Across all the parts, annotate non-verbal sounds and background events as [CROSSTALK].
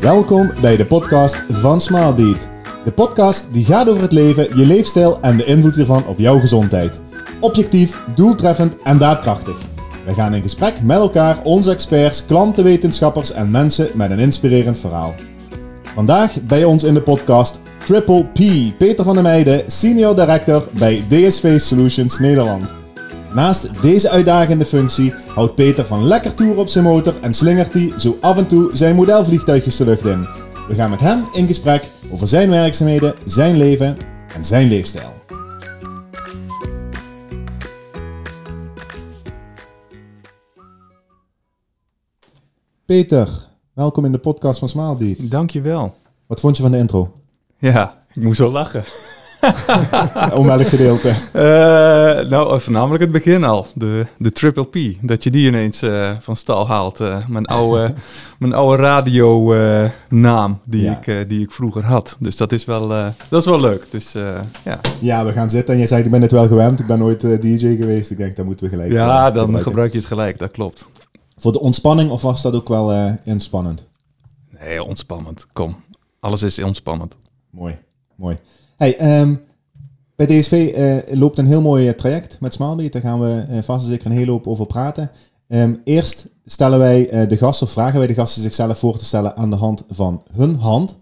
Welkom bij de podcast van Smilebeat. De podcast die gaat over het leven, je leefstijl en de invloed hiervan op jouw gezondheid. Objectief, doeltreffend en daadkrachtig. We gaan in gesprek met elkaar, onze experts, klanten, wetenschappers en mensen met een inspirerend verhaal. Vandaag bij ons in de podcast Triple P, Peter van der Meijden, Senior Director bij DSV Solutions Nederland. Naast deze uitdagende functie houdt Peter van lekker toeren op zijn motor en slingert hij zo af en toe zijn modelvliegtuigjes de lucht in. We gaan met hem in gesprek over zijn werkzaamheden, zijn leven en zijn leefstijl. Peter, welkom in de podcast van Smilebeat. Dankjewel. Wat vond je van de intro? Ja, ik moest wel lachen. [LAUGHS] Om welk gedeelte? Uh, nou, voornamelijk het begin al. De, de Triple P. Dat je die ineens uh, van stal haalt. Uh, mijn oude, [LAUGHS] mijn oude radionaam die, ik, die ik vroeger had. Dus dat is wel, dat is wel leuk. Dus, ja. ja, we gaan zitten en je zei, ik ben het wel gewend. Ik ben nooit DJ geweest. Ik denk, dat moeten we gelijk Ja, dan gebruik je het gelijk. Dat klopt. Voor de ontspanning of was dat ook wel inspannend? Nee, ontspannend. Kom. Alles is ontspannend. Mooi, mooi. Hey, um, bij DSV uh, loopt een heel mooi traject met Smilebait. Daar gaan we uh, vast en zeker een hele hoop over praten. Um, eerst stellen wij uh, de gasten, of vragen wij de gasten zichzelf voor te stellen aan de hand van hun hand.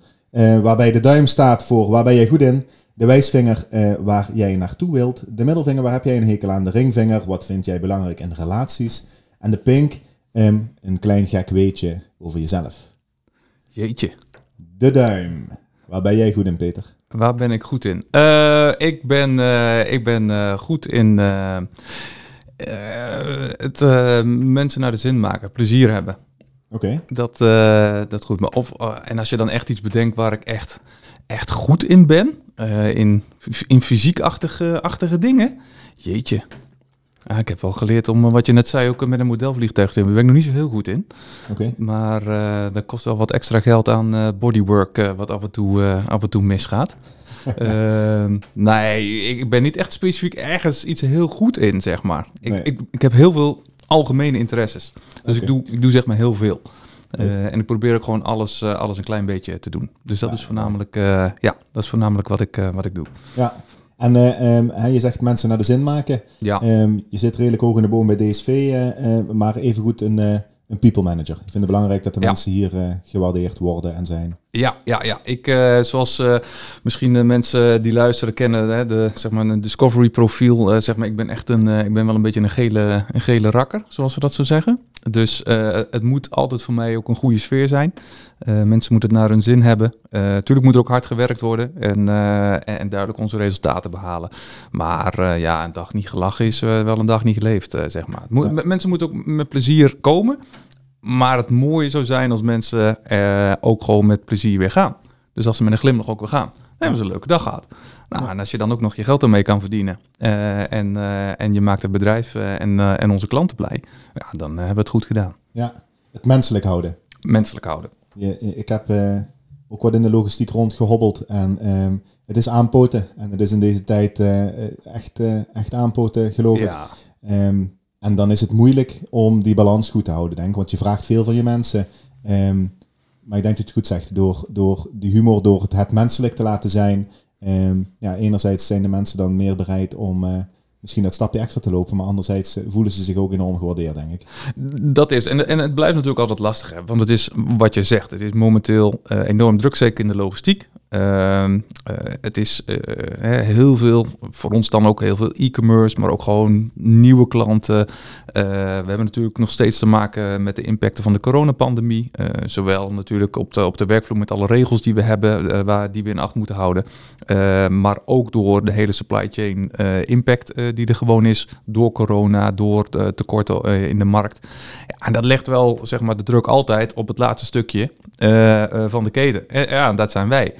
waarbij de duim staat voor waar ben jij goed in. De wijsvinger waar jij naartoe wilt. De middelvinger waar heb jij een hekel aan. De ringvinger wat vind jij belangrijk in relaties. En de pink um, een klein gek weetje over jezelf. Jeetje. De duim. Waar ben jij goed in, Peter? Waar ben ik goed in? Uh, ik ben, uh, ik ben uh, goed in het mensen naar de zin maken, plezier hebben. Oké. Okay. Dat, dat goed. Maar of, en als je dan echt iets bedenkt waar ik echt, echt goed in ben, in, in fysiekachtige achtige dingen, jeetje, ja, ik heb wel geleerd om, wat je net zei, ook met een modelvliegtuig te doen. Daar ben ik nog niet zo heel goed in. Oké. Maar uh, dat kost wel wat extra geld aan uh, bodywork, uh, wat af en toe, af en toe misgaat. [LAUGHS] Ehm, nee, ik ben niet echt specifiek ergens iets heel goed in, zeg maar. Ik, nee. ik, ik heb heel veel algemene interesses. Dus okay. ik, doe, ik doe zeg maar heel veel. en ik probeer ook gewoon alles, alles een klein beetje te doen. Dus dat ja, is voornamelijk, ja, dat is voornamelijk wat ik, wat ik doe. Ja, en uh, um, je zegt mensen naar de zin maken. Ja. Um, je zit redelijk hoog in de boom bij DSV, uh, uh, maar evengoed een, een people manager. Ik vind het belangrijk dat de ja. mensen hier gewaardeerd worden en zijn. Ja, ja, ja. Ik, zoals misschien de mensen die luisteren kennen, hè, de, zeg maar een discovery profiel. zeg maar, ik ben echt een, ik ben wel een beetje een gele, een gele rakker, zoals ze dat zo zeggen. Dus het moet altijd voor mij ook een goede sfeer zijn. Mensen moeten het naar hun zin hebben. Natuurlijk moet er ook hard gewerkt worden en, en duidelijk onze resultaten behalen. Maar ja, een dag niet gelachen is wel een dag niet geleefd, zeg maar. Ja. Mensen moeten ook met plezier komen. Maar het mooie zou zijn als mensen ook gewoon met plezier weer gaan. Dus als ze met een glimlach ook weer gaan. Dan hebben ze een leuke dag gehad. Nou, en als je dan ook nog je geld ermee kan verdienen uh, en, uh, en je maakt het bedrijf uh, en, en onze klanten blij, ja, dan hebben we het goed gedaan. Ja, het menselijk houden. Menselijk houden. Je, ik heb ook wat in de logistiek rondgehobbeld en um, het is aanpoten. En het is in deze tijd echt, echt aanpoten, geloof ja. ik. Um, en dan is het moeilijk om die balans goed te houden, denk ik. Want je vraagt veel van je mensen. Um, maar ik denk dat je het goed zegt. Door, door die humor, door het, het menselijk te laten zijn, Um, ja, enerzijds zijn de mensen dan meer bereid om uh, misschien dat stapje extra te lopen, maar anderzijds eh, voelen ze zich ook enorm gewaardeerd, denk ik. Dat is, en, en het blijft natuurlijk altijd lastig, want het is wat je zegt, het is momenteel uh, enorm druk, zeker in de logistiek. Uh, uh, het is uh, heel veel, voor ons dan ook heel veel e-commerce, maar ook gewoon nieuwe klanten. we hebben natuurlijk nog steeds te maken met de impacten van de coronapandemie. zowel natuurlijk op de, op de werkvloer met alle regels die we hebben, waar, die we in acht moeten houden. maar ook door de hele supply chain impact die er gewoon is door corona, door tekorten in de markt. En dat legt wel zeg maar, de druk altijd op het laatste stukje van de keten. ja, dat zijn wij.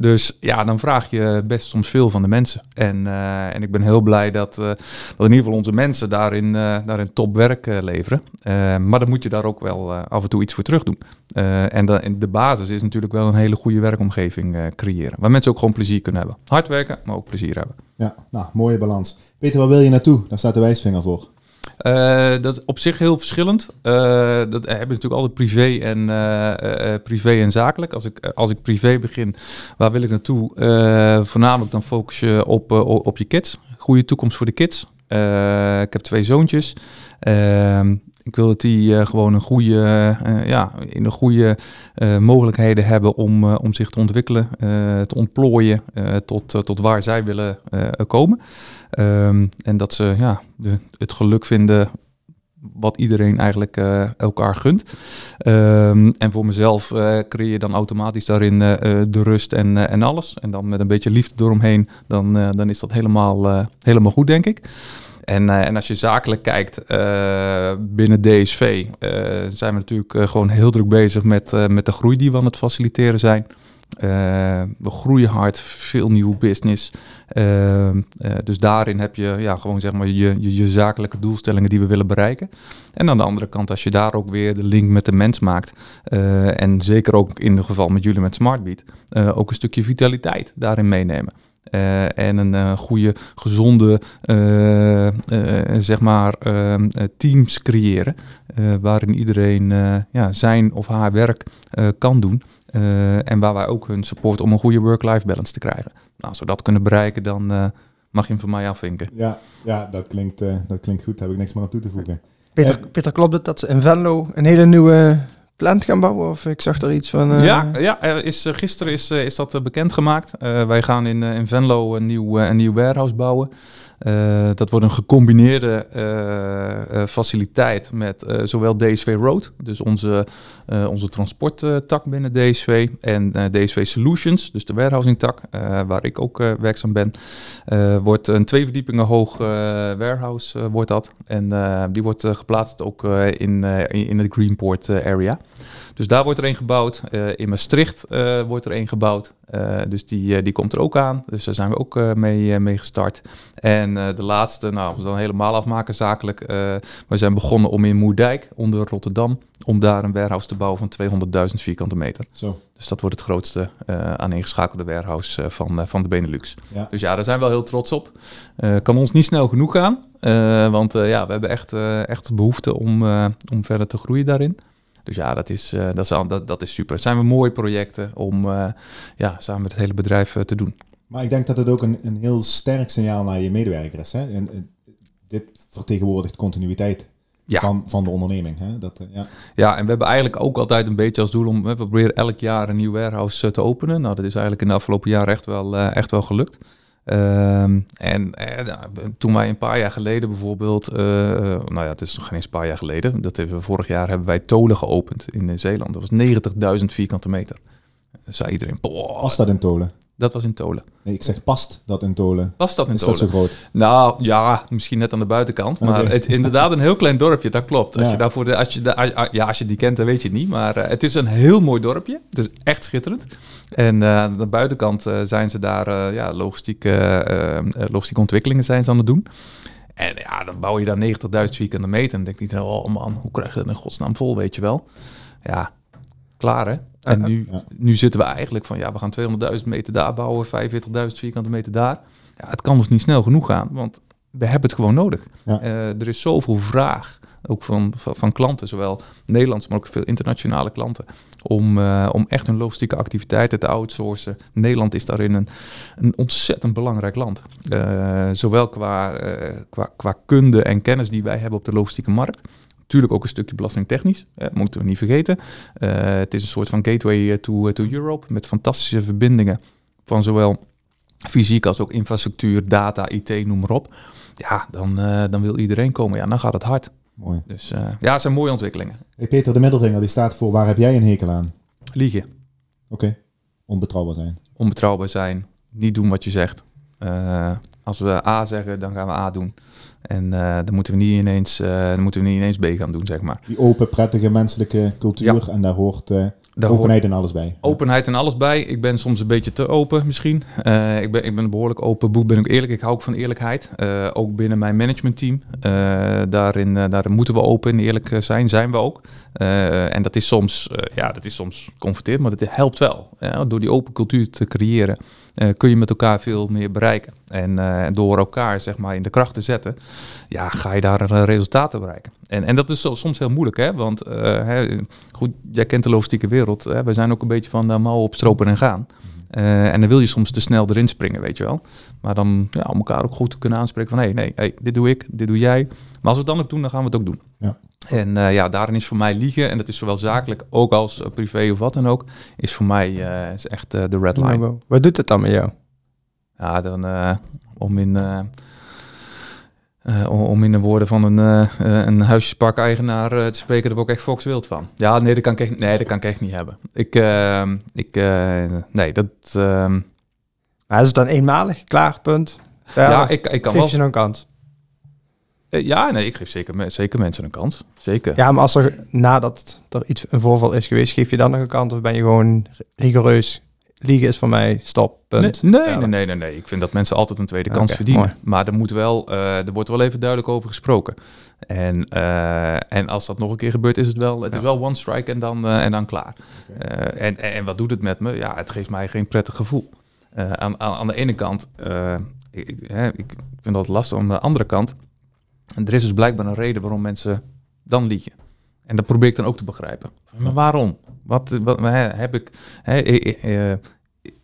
Dus ja, dan vraag je best soms veel van de mensen. En, uh, en ik ben heel blij dat, uh, dat in ieder geval onze mensen daarin, uh, daarin top werk leveren. maar dan moet je daar ook wel af en toe iets voor terug doen. en, de, en de basis is natuurlijk wel een hele goede werkomgeving creëren. Waar mensen ook gewoon plezier kunnen hebben. Hard werken, maar ook plezier hebben. Ja, nou, mooie balans. Peter, waar wil je naartoe? Daar staat de wijsvinger voor. Uh, dat is op zich heel verschillend. Uh, dat hebben natuurlijk altijd privé en, uh, privé en zakelijk. Als ik, als ik privé begin, waar wil ik naartoe? voornamelijk dan focus je op, op je kids. Goede toekomst voor de kids. ik heb twee zoontjes. Ehm, ik wil dat die gewoon een goede, ja, in de goede mogelijkheden hebben om, om zich te ontwikkelen, te ontplooien tot, tot waar zij willen komen. Ehm, en dat ze ja, de, het geluk vinden wat iedereen eigenlijk elkaar gunt. Um, en voor mezelf uh, creëer je dan automatisch daarin de rust en, en alles. En dan met een beetje liefde eromheen, dan, dan is dat helemaal, helemaal goed, denk ik. En, en als je zakelijk kijkt binnen DSV, zijn we natuurlijk gewoon heel druk bezig met, met de groei die we aan het faciliteren zijn. We groeien hard, veel nieuwe business. Dus daarin heb je ja, gewoon zeg maar je, je, je, zakelijke doelstellingen die we willen bereiken. En aan de andere kant, als je daar ook weer de link met de mens maakt. en zeker ook in het geval met jullie met Smartbeat. ook een stukje vitaliteit daarin meenemen. En een goede, gezonde zeg maar, teams creëren. waarin iedereen ja, zijn of haar werk kan doen. Uh, en waar wij ook hun support om een goede work-life balance te krijgen. Nou, als we dat kunnen bereiken, dan uh, mag je hem van mij afvinken. Ja, ja dat, klinkt, uh, dat klinkt goed. Daar heb ik niks meer aan toe te voegen. Peter, Peter klopt het dat ze in Venlo een hele nieuwe plant gaan bouwen? Of ik zag er iets van... Ja, ja er is, gisteren is, is dat bekendgemaakt. wij gaan in, in Venlo een nieuw, een nieuw warehouse bouwen. Uh, dat wordt een gecombineerde uh, faciliteit met zowel DSV Road, dus onze, onze transporttak binnen DSV, en DSV Solutions, dus de warehousing tak, waar ik ook werkzaam ben. wordt een twee verdiepingen hoog warehouse wordt dat. En die wordt geplaatst ook in, in het Greenport area. Dus daar wordt er een gebouwd. in Maastricht wordt er een gebouwd. Dus die, die komt er ook aan. Dus daar zijn we ook mee, mee gestart. En de laatste, nou, we dan helemaal afmaken zakelijk. We zijn begonnen om in Moerdijk, onder Rotterdam, om daar een warehouse te bouwen van 200.000 vierkante meter. Zo. Dus dat wordt het grootste aaneengeschakelde warehouse van, van de Benelux. Ja. Dus ja, daar zijn we wel heel trots op. kan ons niet snel genoeg gaan, want ja, we hebben echt, echt behoefte om, om verder te groeien daarin. Dus ja, dat is, dat is, dat, dat is super. Het zijn we mooie projecten om ja, samen met het hele bedrijf te doen. Maar ik denk dat het ook een, een heel sterk signaal naar je medewerker is. Hè? En, dit vertegenwoordigt continuïteit van, van de onderneming. Hè? Dat, ja. ja, en we hebben eigenlijk ook altijd een beetje als doel om... We proberen elk jaar een nieuw warehouse eh, te openen. Nou, dat is eigenlijk in de afgelopen jaar echt wel, echt wel gelukt. Um, en uh, toen wij een paar jaar geleden bijvoorbeeld, uh, nou ja, het is nog geen eens een paar jaar geleden, dat hebben we vorig jaar hebben wij Tolen geopend in Zeeland. Dat was 90.000 vierkante meter. Dan zei iedereen, Was dat in Tolen? Dat was in Tolen. Nee, ik zeg past dat in Tolen. Past dat in Tolen? Is dat zo groot? Nou ja, misschien net aan de buitenkant. Maar het inderdaad een heel klein dorpje, dat klopt. Als, je, daarvoor de, als, je, de, ja, als je die kent, dan weet je het niet. Maar uh, het is een heel mooi dorpje. Het is echt schitterend. En uh, aan de buitenkant uh, zijn ze daar ja, logistieke, logistieke ontwikkelingen zijn ze aan het doen. En ja, dan bouw je daar 90.000 vierkante meter. En dan denk je niet, oh man, hoe krijg je dat in godsnaam vol, weet je wel. Ja, klaar hè. En nu, nu zitten we eigenlijk van, ja, we gaan 200.000 meter daar bouwen, 45.000 vierkante meter daar. Ja, het kan dus niet snel genoeg gaan, want we hebben het gewoon nodig. Uh, er is zoveel vraag, ook van, van, van, klanten, zowel Nederlands, maar ook veel internationale klanten, om, uh, om echt hun logistieke activiteiten te outsourcen. Nederland is daarin een, een ontzettend belangrijk land. Uh, zowel qua, qua, qua kunde en kennis die wij hebben op de logistieke markt, Natuurlijk ook een stukje belastingtechnisch, eh, moeten we niet vergeten. Uh, het is een soort van gateway eh, to, to Europe met fantastische verbindingen van zowel fysiek als ook infrastructuur, data, IT, noem maar op. Ja, dan, uh, dan wil iedereen komen. Ja, dan gaat het hard. Mooi. Dus uh, ja, het zijn mooie ontwikkelingen. Hey Peter, de middelvinger die staat voor waar heb jij een hekel aan? Liegen. Oké, onbetrouwbaar zijn. Onbetrouwbaar zijn, niet doen wat je zegt. Uh, als we A zeggen, dan gaan we A doen. En uh, dan, moeten we niet ineens, uh, dan moeten we niet ineens B gaan doen, zeg maar. Die open, prettige menselijke cultuur. En daar hoort uh, daar openheid en alles bij. Openheid en alles bij. Ik ben soms een beetje te open misschien. ik, ben, ik ben een behoorlijk open boek, ben ik eerlijk. Ik hou ook van eerlijkheid. ook binnen mijn managementteam. daarin, daarin moeten we open en eerlijk zijn, zijn we ook. en dat is soms, ja, dat is soms confronterend, maar dat helpt wel. door die open cultuur te creëren eh, kun je met elkaar veel meer bereiken. En eh, door elkaar zeg maar in de kracht te zetten, ja, ga je daar uh, resultaten bereiken. En, en dat is zo, soms heel moeilijk, hè? want hè, goed, jij kent de logistieke wereld. Hè? We zijn ook een beetje van de mouwen opstropen en gaan. Uh, en dan wil je soms te snel erin springen, weet je wel. Maar dan ja, om elkaar ook goed te kunnen aanspreken van... hé, hey, nee, hey, dit doe ik, dit doe jij. Maar als we het dan ook doen, dan gaan we het ook doen. Ja. En uh, ja, daarin is voor mij liegen, en dat is zowel zakelijk ook als uh, privé of wat dan ook... is voor mij is echt de red line. Wat doet het dan met jou? Ja, dan om in... om in de woorden van een, uh, een huisjespark-eigenaar te spreken, daar word ik echt Fox wild van. Ja, nee, dat kan ik echt, nee, dat kan ik echt niet hebben. Ik, ik nee, dat... Ehm, maar is het dan eenmalig? Klaar, punt? Ja, ja ik, ik kan geef je een kans? Eh, ja, nee, ik geef zeker, zeker mensen een kans. Zeker. Ja, maar als er nadat er iets, een voorval is geweest, geef je dan nog een kans? Of ben je gewoon rigoureus? Liegen is voor mij stop, punt. Nee, nee, nee, nee, nee, Ik vind dat mensen altijd een tweede kans verdienen. Maar er, moet wel, uh, er wordt wel even duidelijk over gesproken. En, uh, en als dat nog een keer gebeurt, is het wel, het is wel one strike en dan, en dan klaar. en, en wat doet het met me? Ja, het geeft mij geen prettig gevoel. Aan, aan, de ene kant, ik, ik, vind dat lastig. Aan de andere kant, er is dus blijkbaar een reden waarom mensen dan liegen. En dat probeer ik dan ook te begrijpen. Maar waarom? Wat, wat heb ik? Hè, uh,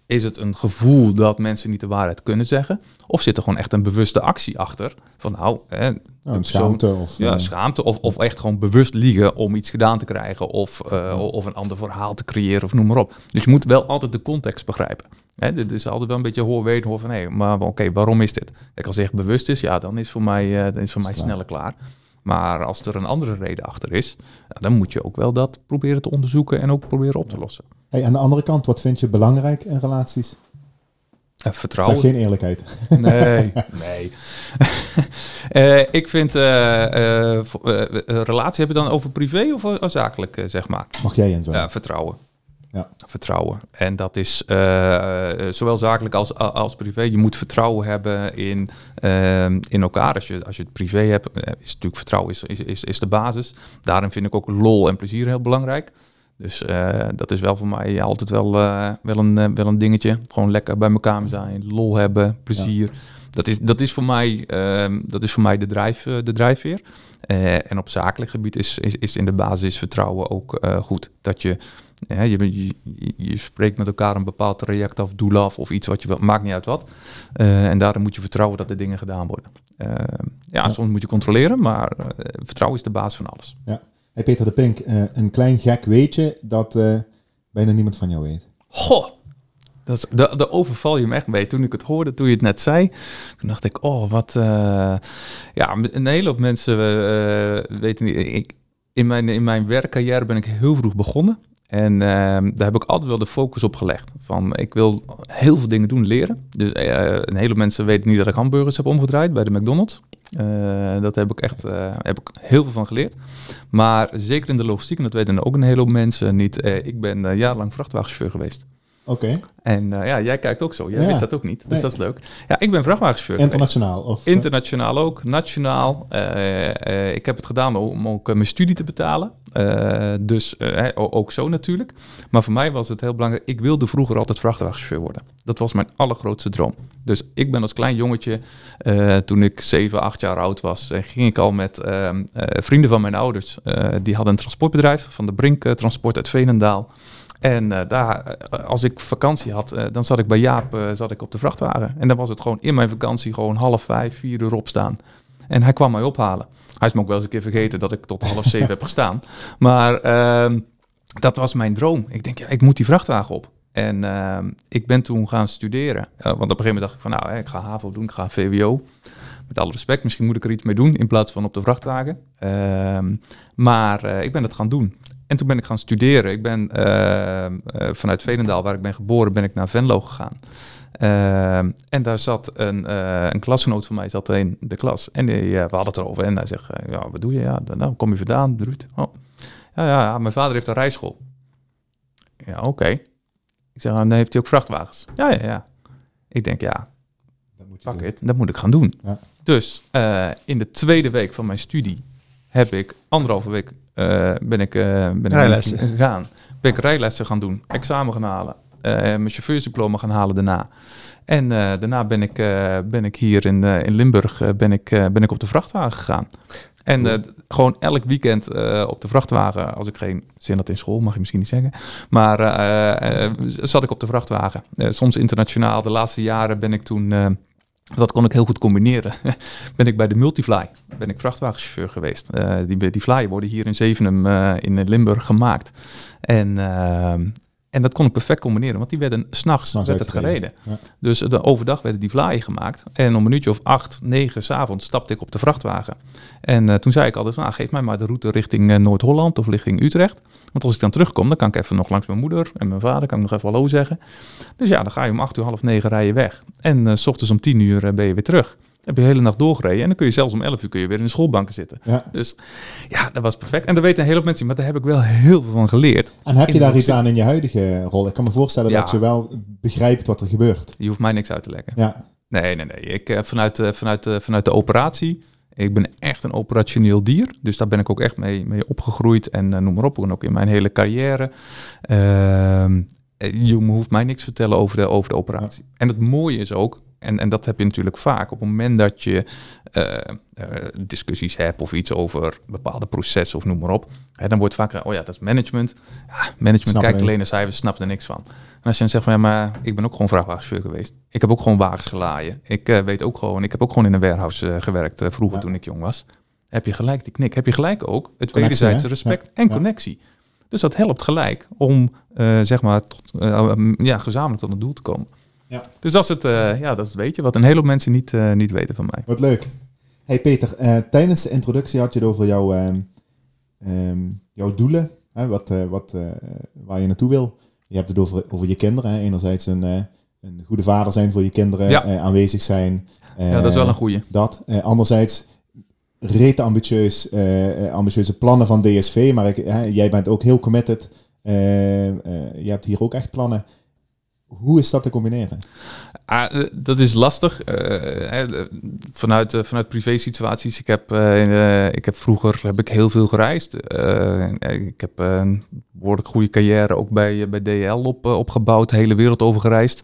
is het een gevoel dat mensen niet de waarheid kunnen zeggen? Of zit er gewoon echt een bewuste actie achter? Van nou, hè, een schaamte of... Ja, schaamte. Of, of echt gewoon bewust liegen om iets gedaan te krijgen. Of, uh, of een ander verhaal te creëren of noem maar op. Dus je moet wel altijd de context begrijpen. Hè, dit is altijd wel een beetje hoor weten, hoor van hé, maar oké, waarom is dit? Kijk, als het echt bewust is, ja, dan is voor mij, uh, dan is voor mij sneller klaar. Maar als er een andere reden achter is, dan moet je ook wel dat proberen te onderzoeken en ook proberen op te lossen. Hey, aan de andere kant, wat vind je belangrijk in relaties? Uh, vertrouwen. Zeg geen eerlijkheid. [LAUGHS] Nee, nee. uh, [LAUGHS] ik vind uh, relatie hebben dan over privé of zakelijk, zeg maar. Mag jij in zo? Ja, vertrouwen. Ja. Vertrouwen. En dat is uh, zowel zakelijk als, als privé. Je moet vertrouwen hebben in, uh, in elkaar. Als je, als je het privé hebt, is natuurlijk vertrouwen is, is, is, de basis. Daarin vind ik ook lol en plezier heel belangrijk. Dus uh, dat is wel voor mij altijd wel, wel, een, wel een dingetje. Gewoon lekker bij elkaar zijn, lol hebben, plezier. Ja. Dat, is, dat, is voor mij, uh, dat is voor mij de, drijf, de drijfveer. en op zakelijk gebied is, is, is in de basis vertrouwen ook goed. Dat je ja, je, je, je, spreekt met elkaar een bepaald traject af, doel af of iets wat je wil, maakt niet uit wat. Uh, en daarom moet je vertrouwen dat de dingen gedaan worden. Uh, ja, ja, soms moet je controleren, maar uh, vertrouwen is de basis van alles. Ja. Hey Peter de Pink, een klein gek weetje dat bijna niemand van jou weet. Goh, dat is, de, de overval je me echt mee. Toen ik het hoorde, toen je het net zei, toen dacht ik, oh, wat... ja, een hele hoop mensen weten niet... Ik, in mijn, in mijn werkcarrière ben ik heel vroeg begonnen. En uh, daar heb ik altijd wel de focus op gelegd. Van ik wil heel veel dingen doen, leren. Dus uh, een hele mensen weten niet dat ik hamburgers heb omgedraaid bij de McDonald's. Uh, dat heb ik echt uh, heb ik heel veel van geleerd. Maar zeker in de logistiek, en dat weten ook een hele hoop mensen niet. ik ben jarenlang vrachtwagenchauffeur geweest. Oké. En uh, ja, jij kijkt ook zo. Jij ja. wist dat ook niet. Dus nee. dat is leuk. Ja, ik ben vrachtwagenchauffeur. Internationaal? Of, Internationaal ook. Nationaal. Uh, uh, ik heb het gedaan om ook mijn studie te betalen. dus ook zo natuurlijk. Maar voor mij was het heel belangrijk. Ik wilde vroeger altijd vrachtwagenchauffeur worden. Dat was mijn allergrootste droom. Dus ik ben als klein jongetje, toen ik 7, 8 jaar oud was, ging ik al met ehm, vrienden van mijn ouders. die hadden een transportbedrijf van de Brink Transport uit Veenendaal. En uh, daar, als ik vakantie had, uh, dan zat ik bij Jaap zat ik op de vrachtwagen. En dan was het gewoon in mijn vakantie gewoon half vijf, vier uur opstaan. En hij kwam mij ophalen. Hij is me ook wel eens een keer vergeten dat ik tot half zeven heb gestaan. [LAUGHS] Maar ehm, dat was mijn droom. Ik denk, ja, ik moet die vrachtwagen op. En ehm, ik ben toen gaan studeren. want op een gegeven moment dacht ik van, nou, hè, ik ga HAVO doen, ik ga VWO. Met alle respect, misschien moet ik er iets mee doen in plaats van op de vrachtwagen. Ehm, maar ik ben het gaan doen. En toen ben ik gaan studeren. Ik ben uh, uh, vanuit Veenendaal, waar ik ben geboren, ben ik naar Venlo gegaan. Uh, en daar zat een, een klasgenoot van mij zat in de klas. En die, we hadden het erover. En hij zegt, ja, wat doe je? Ja, dan nou, kom je vandaan, Ruud? Oh. Ja, ja, ja, mijn vader heeft een rijschool. Ja, oké. Ik zeg, dan heeft hij ook vrachtwagens. Ja, ja, ja. Ik denk, ja, dat moet, pak het, dat moet ik gaan doen. Ja. Dus in de tweede week van mijn studie heb ik anderhalve week uh, ben ik, uh, ben ik gegaan. Ben ik rijlessen gaan doen, examen gaan halen. mijn chauffeursdiploma gaan halen daarna. En daarna ben ik, ben ik hier in, in Limburg ben ik, ben ik op de vrachtwagen gegaan. En gewoon elk weekend op de vrachtwagen, als ik geen zin had in school, mag je misschien niet zeggen. Maar zat ik op de vrachtwagen. soms internationaal. De laatste jaren ben ik toen dat kon ik heel goed combineren. [LAUGHS] ben ik bij de Multifly, ben ik vrachtwagenchauffeur geweest. Uh, die, die fly worden hier in Zevenum uh, in Limburg gemaakt. En, uh, en dat kon ik perfect combineren, want die werden s'nachts werd het gereden. Dus de, overdag werden die vlaaien gemaakt. En om een minuutje of acht, negen s'avonds stapte ik op de vrachtwagen. En uh, toen zei ik altijd, nou, geef mij maar de route richting uh, Noord-Holland of richting Utrecht. Want als ik dan terugkom, dan kan ik even nog langs mijn moeder en mijn vader, kan ik nog even hallo zeggen. Dus ja, dan ga je om acht uur, half negen rijden weg. En uh, s ochtends om tien uur ben je weer terug heb je de hele nacht doorgereden. En dan kun je zelfs om 11 uur kun je weer in de schoolbanken zitten. Ja. Dus ja, dat was perfect. En dat weten een hele hoop mensen, maar daar heb ik wel heel veel van geleerd. En heb je daar iets aan in je huidige rol? Ik kan me voorstellen dat je wel begrijpt wat er gebeurt. Je hoeft mij niks uit te leggen. Ja. Nee, nee, nee. Ik, uh, vanuit, uh, vanuit, uh, vanuit de operatie, ik ben echt een operationeel dier. Dus daar ben ik ook echt mee, mee opgegroeid. En noem maar op, en ook in mijn hele carrière. Ehm, je hoeft mij niks te vertellen over de, over de operatie. En het mooie is ook, en, en dat heb je natuurlijk vaak op het moment dat je uh, discussies hebt of iets over bepaalde processen of noem maar op. Hè, dan wordt vaak, oh ja, dat is management. Ja, management kijkt alleen naar cijfers, snapt er niks van. En als je dan zegt van ja, maar ik ben ook gewoon vrachtwagenchauffeur geweest. Ik heb ook gewoon wagens gelaaien. Ik uh, weet ook gewoon, ik heb ook gewoon in een warehouse gewerkt vroeger toen ik jong was. Heb je gelijk die knik. Heb je gelijk ook het wederzijdse respect en connectie. Dus dat helpt gelijk om zeg maar tot, ja, gezamenlijk tot een doel te komen. Ja. Dus dat is het, uh, ja, dat is het je wat een hele hoop mensen niet, uh, niet weten van mij. Wat leuk. Hey Peter, uh, tijdens de introductie had je het over jouw, um, jouw doelen, hè, wat, wat, waar je naartoe wil. Je hebt het over, over je kinderen. Hè. Enerzijds een, een goede vader zijn voor je kinderen, ja. aanwezig zijn. ja, dat is wel een goede. Dat. anderzijds rete ambitieus, ambitieuze plannen van DSV, maar ik, jij bent ook heel committed. je hebt hier ook echt plannen. Hoe is dat te combineren? Ah, eh, dat is lastig. Uh, vanuit, uh, vanuit privé situaties. Ik heb, ik heb vroeger heb ik heel veel gereisd. ik heb een behoorlijk goede carrière ook bij, bij DL op, opgebouwd. De hele wereld over gereisd.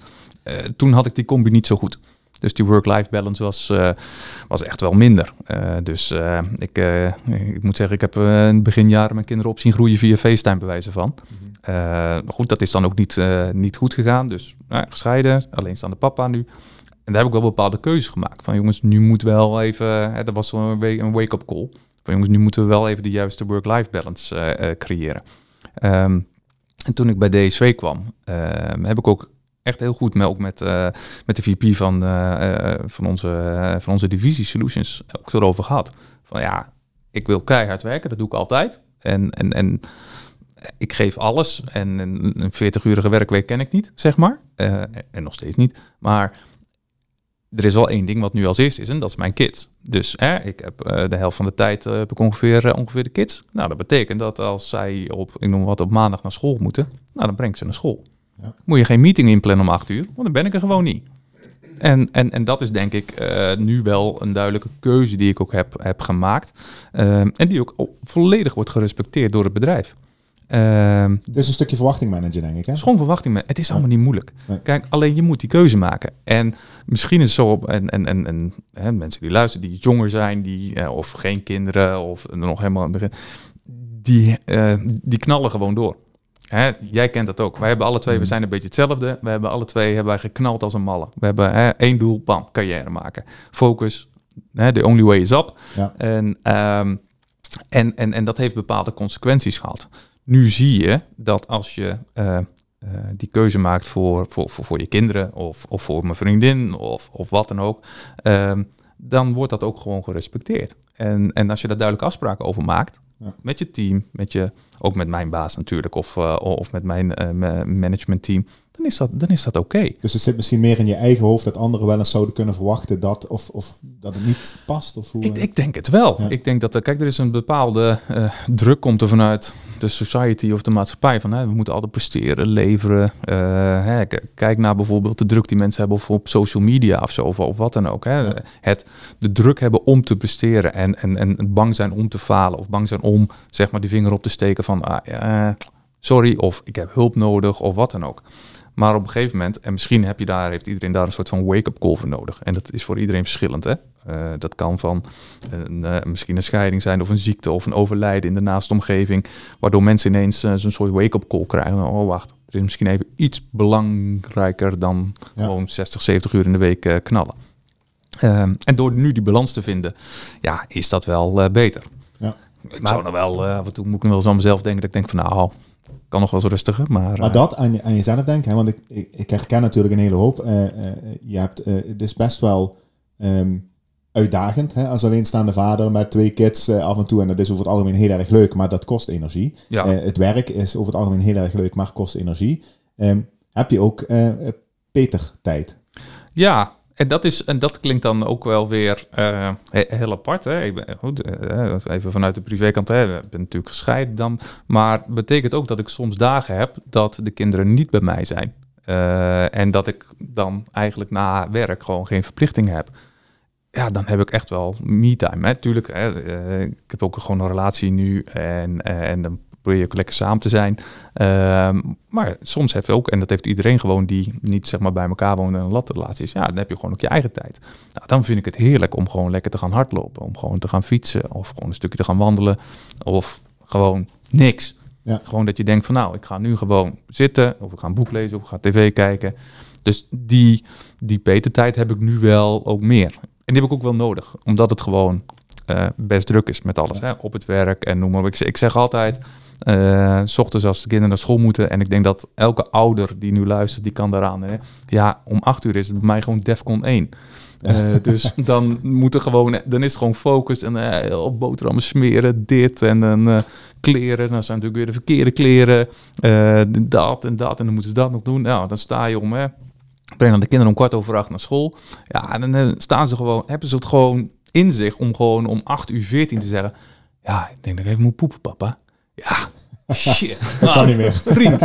toen had ik die combi niet zo goed. Dus die work-life balance was, was echt wel minder. dus ik, ik moet zeggen, ik heb in het begin jaren mijn kinderen op zien groeien via FaceTime bewijzen van. Mhm. Uh, goed, dat is dan ook niet, niet goed gegaan. Dus nou, gescheiden, alleenstaande papa nu. En daar heb ik wel bepaalde keuzes gemaakt. Van jongens, nu moet wel even... Hè, dat was een wake-up call. Van jongens, nu moeten we wel even de juiste work-life balance uh, creëren. Um, en toen ik bij DSV kwam, ehm, heb ik ook echt heel goed met, ook met, met de VP van, van, onze, van onze divisie Solutions ook erover gehad. Van ja, ik wil keihard werken, dat doe ik altijd. En, en, en ik geef alles en een 40-urige werkweek ken ik niet, zeg maar. En nog steeds niet. Maar er is wel één ding wat nu als eerste is en dat is mijn kids. Dus ik heb de helft van de tijd uh, ongeveer, ongeveer de kids. Nou, dat betekent dat als zij op, ik noem wat, op maandag naar school moeten, nou, dan breng ik ze naar school. Ja. Moet je geen meeting inplannen om acht uur, want dan ben ik er gewoon niet. En, en, en dat is denk ik nu wel een duidelijke keuze die ik ook heb, heb gemaakt. en die ook volledig wordt gerespecteerd door het bedrijf. Uh, is een stukje verwachting managen, denk ik. Hè? Schoon verwachting. Het is allemaal niet moeilijk. Kijk, alleen je moet die keuze maken. En misschien is het zo op, en, en, en, en hè, mensen die luisteren, die jonger zijn, die, uh, of geen kinderen, of nog helemaal aan het begin, die, uh, die knallen gewoon door. Hè, jij kent dat ook. Wij hebben alle twee, we mm. zijn een beetje hetzelfde. We hebben alle twee hebben wij geknald als een malle. We hebben hè, één doel, bam, carrière maken. Focus, hè, the only way is up. Ja. En, um, en, en, en dat heeft bepaalde consequenties gehad. Nu zie je dat als je uh, uh, die keuze maakt voor, voor, voor, voor, je kinderen of, of voor mijn vriendin of, of wat dan ook, uh, dan wordt dat ook gewoon gerespecteerd. En, en als je daar duidelijk afspraken over maakt, ja. met je team, met je, ook met mijn baas natuurlijk, of, uh, of met mijn managementteam, dan is dat, dan is dat oké. Dus het zit misschien meer in je eigen hoofd dat anderen wel eens zouden kunnen verwachten dat, of, of dat het niet past? Of hoe, ik, ik denk het wel. Ik denk dat er, kijk, er is een bepaalde uh, druk komt er vanuit de society of de maatschappij van hè, we moeten altijd presteren, leveren. Uh, hè, kijk naar bijvoorbeeld de druk die mensen hebben of op social media of zo, of, of wat dan ook. Hè. Het, de druk hebben om te presteren en, en, en bang zijn om te falen of bang zijn om zeg maar die vinger op te steken van ah, sorry of ik heb hulp nodig of wat dan ook. Maar op een gegeven moment, en misschien heb je daar, heeft iedereen daar een soort van wake-up call voor nodig. En dat is voor iedereen verschillend. Hè? Eh, dat kan van een, eh, misschien een scheiding zijn of een ziekte of een overlijden in de naaste omgeving. Waardoor mensen ineens uh, zo'n soort wake-up call krijgen. Oh wacht, er is misschien even iets belangrijker dan gewoon 60, 70 uur in de week knallen. Ehm, en door nu die balans te vinden, ja, is dat wel beter. Ja. Ik maar, zou nog wel, af en toe moet ik nog wel eens aan mezelf denken dat ik denk van nou, kan nog wel eens rustiger. Maar, maar dat aan, aan jezelf denken, hè? want ik, ik, ik, herken natuurlijk een hele hoop. je hebt, het is best wel ehm, uitdagend hè, als alleenstaande vader met twee kids af en toe. En dat is over het algemeen heel erg leuk, maar dat kost energie. Ja. Het werk is over het algemeen heel erg leuk, maar kost energie. Um, heb je ook Peter-tijd? Ja, en dat, is, en dat klinkt dan ook wel weer heel apart. Hè? Ik ben, goed, even vanuit de privékant, ik ben natuurlijk gescheiden dan. Maar betekent ook dat ik soms dagen heb dat de kinderen niet bij mij zijn. en dat ik dan eigenlijk na werk gewoon geen verplichting heb ja, dan heb ik echt wel me-time. Tuurlijk, hè, uh, ik heb ook gewoon een relatie nu en, uh, en dan probeer je ook lekker samen te zijn. Uh, maar soms heb je ook, en dat heeft iedereen gewoon die niet zeg maar bij elkaar woont en een latrelatie is, ja, dan heb je gewoon ook je eigen tijd. Nou, dan vind ik het heerlijk om gewoon lekker te gaan hardlopen, om gewoon te gaan fietsen of gewoon een stukje te gaan wandelen of gewoon niks. Ja. Gewoon dat je denkt van nou, ik ga nu gewoon zitten of ik ga een boek lezen of ik ga tv kijken. Dus die, die petertijd heb ik nu wel ook meer. En die heb ik ook wel nodig, omdat het gewoon uh, best druk is met alles. Hè? Op het werk en noem maar op. Ik, ik zeg altijd, uh, s ochtends als de kinderen naar school moeten. En ik denk dat elke ouder die nu luistert, die kan daaraan. Hè? Ja, om acht uur is het bij mij gewoon Defcon 1. Uh, eh, [LAUGHS] dus dan moet er gewoon, dan is het gewoon focus en uh, op boterhammen smeren, dit en dan kleren. Dan zijn natuurlijk weer de verkeerde kleren, dat en dat en dan moeten ze dat nog doen. Nou, dan sta je om, hè, breng dan de kinderen om kwart over acht naar school. Ja, en dan staan ze gewoon, hebben ze het gewoon in zich om gewoon om 8 uur 14 te zeggen. Ja, ik denk dat ik even moet poepen, papa. Ja, [LAUGHS] shit. dat kan niet meer. [LAUGHS] Vriend,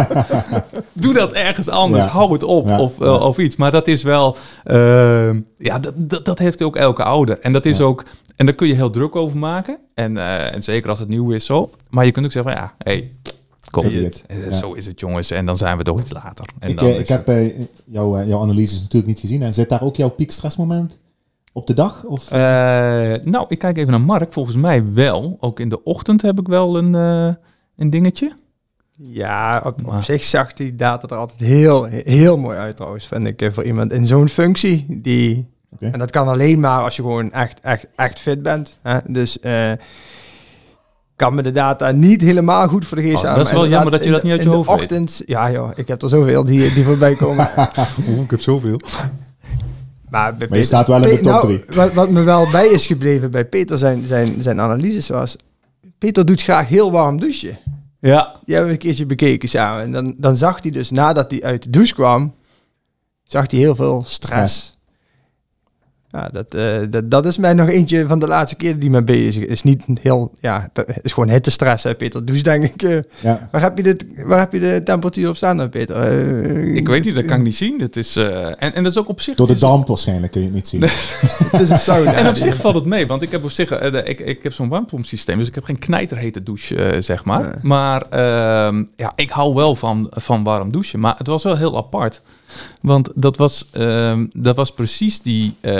doe dat ergens anders. Hou het op of, uh, of iets. Maar dat is wel, uh, ja, dat, dat, dat, heeft ook elke ouder. En dat is ook, en daar kun je heel druk over maken. En, uh, en zeker als het nieuw is zo. Maar je kunt ook zeggen, ja, hey, Kom, het. Eh, zo is het, jongens. En dan zijn we toch iets later. En ik dan eh, ik heb jouw, jouw analyses natuurlijk niet gezien. En zit daar ook jouw piekstressmoment op de dag? Of? nou, ik kijk even naar Mark. Volgens mij wel. Ook in de ochtend heb ik wel een, een dingetje. Ja, op, op zich zag die data er altijd heel, heel mooi uit trouwens, vind ik, voor iemand in zo'n functie. Die, En dat kan alleen maar als je gewoon echt, echt, echt fit bent. Hè? Dus kan me de data niet helemaal goed voor de geest oh, Dat is wel jammer dat je dat niet uit je hoofd ochtend, Ja joh, ik heb er zoveel die, die voorbij komen. [LAUGHS] Oeh, ik heb zoveel. [LAUGHS] Maar, maar je staat wel in de top 3. Nou, wat, wat, me wel bij is gebleven bij Peter zijn, zijn, zijn analyses was... Peter doet graag heel warm douchen. Ja. Die hebben we een keertje bekeken samen. En dan, dan zag hij dus, nadat hij uit de douche kwam... zag hij heel veel stress. Ja, dat, uh, dat, dat is mij nog eentje van de laatste keer die me bezig is. Niet heel, ja, het is gewoon hittestress, hè, Peter. Dus denk ik, uh, ja. waar, heb je dit, waar heb je de temperatuur op staan, Peter? Uh, ik weet niet, dat kan ik niet zien. Dat is, en, en dat is ook op zich... Door de damp waarschijnlijk kun je het niet zien. [LAUGHS] het is een sauna. En op zich valt het mee, want ik heb op zich, ik, ik heb zo'n warmpompsysteem, dus ik heb geen knijterhete douche, zeg maar. Maar ehm, ja, ik hou wel van, van warm douchen, maar het was wel heel apart. Want dat was, uh, dat was precies die. Uh,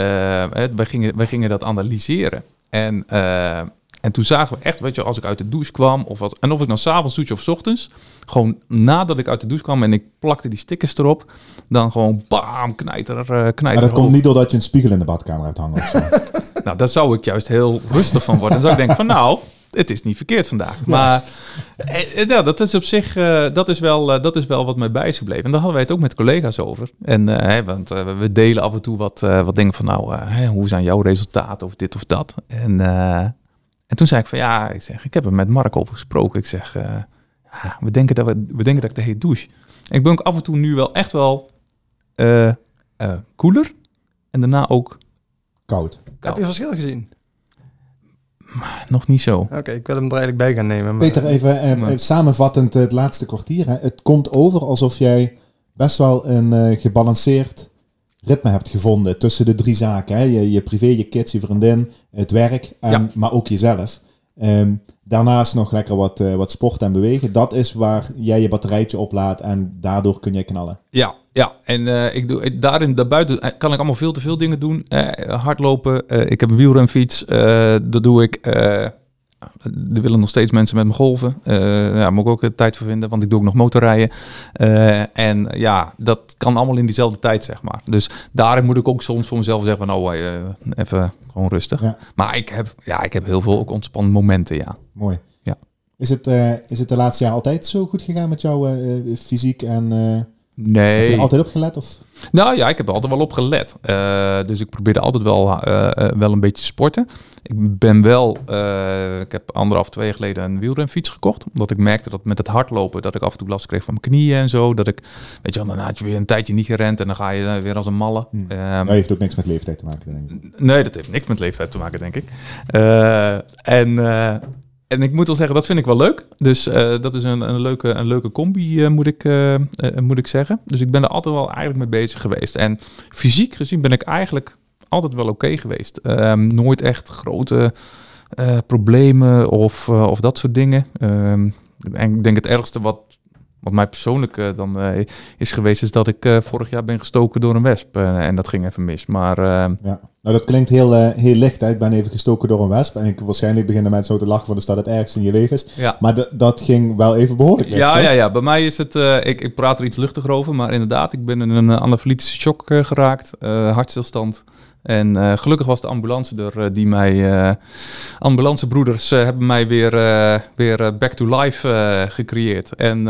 wij, gingen, wij gingen dat analyseren. En, uh, en toen zagen we echt, weet je, als ik uit de douche kwam, of wat, en of ik nou s'avonds douche of s ochtends, gewoon nadat ik uit de douche kwam en ik plakte die stickers erop, dan gewoon bam, knijter, uh, knijter. Maar dat komt niet doordat je een spiegel in de badkamer hebt hangen. [LAUGHS] nou, daar zou ik juist heel rustig van worden. Dan zou ik denken van, nou, het is niet verkeerd vandaag. Maar eh, eh, ja, dat is op zich, uh, dat, is wel, uh, dat is wel wat mij bij is gebleven. En daar hadden wij het ook met collega's over. En uh, want we delen af en toe wat, wat dingen van, nou, hoe zijn jouw resultaten of dit of dat. En, en toen zei ik van, ja, ik, zeg, ik heb er met Mark over gesproken. Ik zeg, ja, we, denken dat we, we denken dat ik de heet douche. En ik ben ook af en toe nu wel echt wel koeler. En daarna ook koud. koud. Heb je verschil gezien? Nog niet zo. Oké, ik wil hem er eigenlijk bij gaan nemen. Maar... Peter, even, eh, samenvattend het laatste kwartier. Hè. Het komt over alsof jij best wel een uh, gebalanceerd ritme hebt gevonden tussen de drie zaken. Hè. Je, je privé, je kids, je vriendin, het werk, en, maar ook jezelf. Ehm, daarnaast nog lekker wat, uh, wat sport en bewegen. Dat is waar jij je batterijtje oplaadt en daardoor kun je knallen. Ja, ja. en uh, ik doe, daarin, daarbuiten kan ik allemaal veel te veel dingen doen. hardlopen, ik heb een wielrenfiets, dat doe ik er willen nog steeds mensen met me golven. Uh, ja, moet ik ook tijd voor vinden, want ik doe ook nog motorrijden. Uh, en ja, dat kan allemaal in diezelfde tijd, zeg maar. Dus daarin moet ik ook soms voor mezelf zeggen van, oh, uh, even gewoon rustig. Ja. Maar ik heb, ja, ik heb heel veel ook ontspannen momenten, ja. Mooi. Ja. Is het, is het de laatste jaar altijd zo goed gegaan met jouw fysiek en... Nee. Heb je altijd op gelet? Of? Nou ja, ik heb er altijd wel op gelet. Uh, dus ik probeerde altijd wel, uh, wel een beetje te sporten. Ik ben wel, ik heb anderhalf, twee jaar geleden een wielrenfiets gekocht. Omdat ik merkte dat met het hardlopen, dat ik af en toe last kreeg van mijn knieën en zo. Dat ik, weet je wel, dan had je weer een tijdje niet gerend en dan ga je weer als een malle. Hmm. dat heeft ook niks met leeftijd te maken, denk ik. Nee, dat heeft niks met leeftijd te maken, denk ik. en en ik moet wel zeggen, dat vind ik wel leuk. Dus uh, dat is een, een, leuke, een leuke combi, uh, moet, ik, uh, moet ik zeggen. Dus ik ben er altijd wel eigenlijk mee bezig geweest. En fysiek gezien ben ik eigenlijk altijd wel oké geweest. Ehm, nooit echt grote problemen of, of dat soort dingen. Um, ik denk het ergste wat wat mij persoonlijk uh, dan uh, is geweest, is dat ik uh, vorig jaar ben gestoken door een wesp. en dat ging even mis. Maar, ja, nou dat klinkt heel, heel licht. Hè? Ik ben even gestoken door een wesp. En ik waarschijnlijk beginnen mensen zo te lachen van de stad het ergste in je leven is. Ja. Maar dat ging wel even behoorlijk mis. Ja, ja, ja, bij mij is het, ik, ik praat er iets luchtiger over. Maar inderdaad, ik ben in een anafilitische shock geraakt. hartstilstand. En uh, gelukkig was de ambulance er uh, die mij... Uh, ambulancebroeders hebben mij weer, weer back to life gecreëerd. En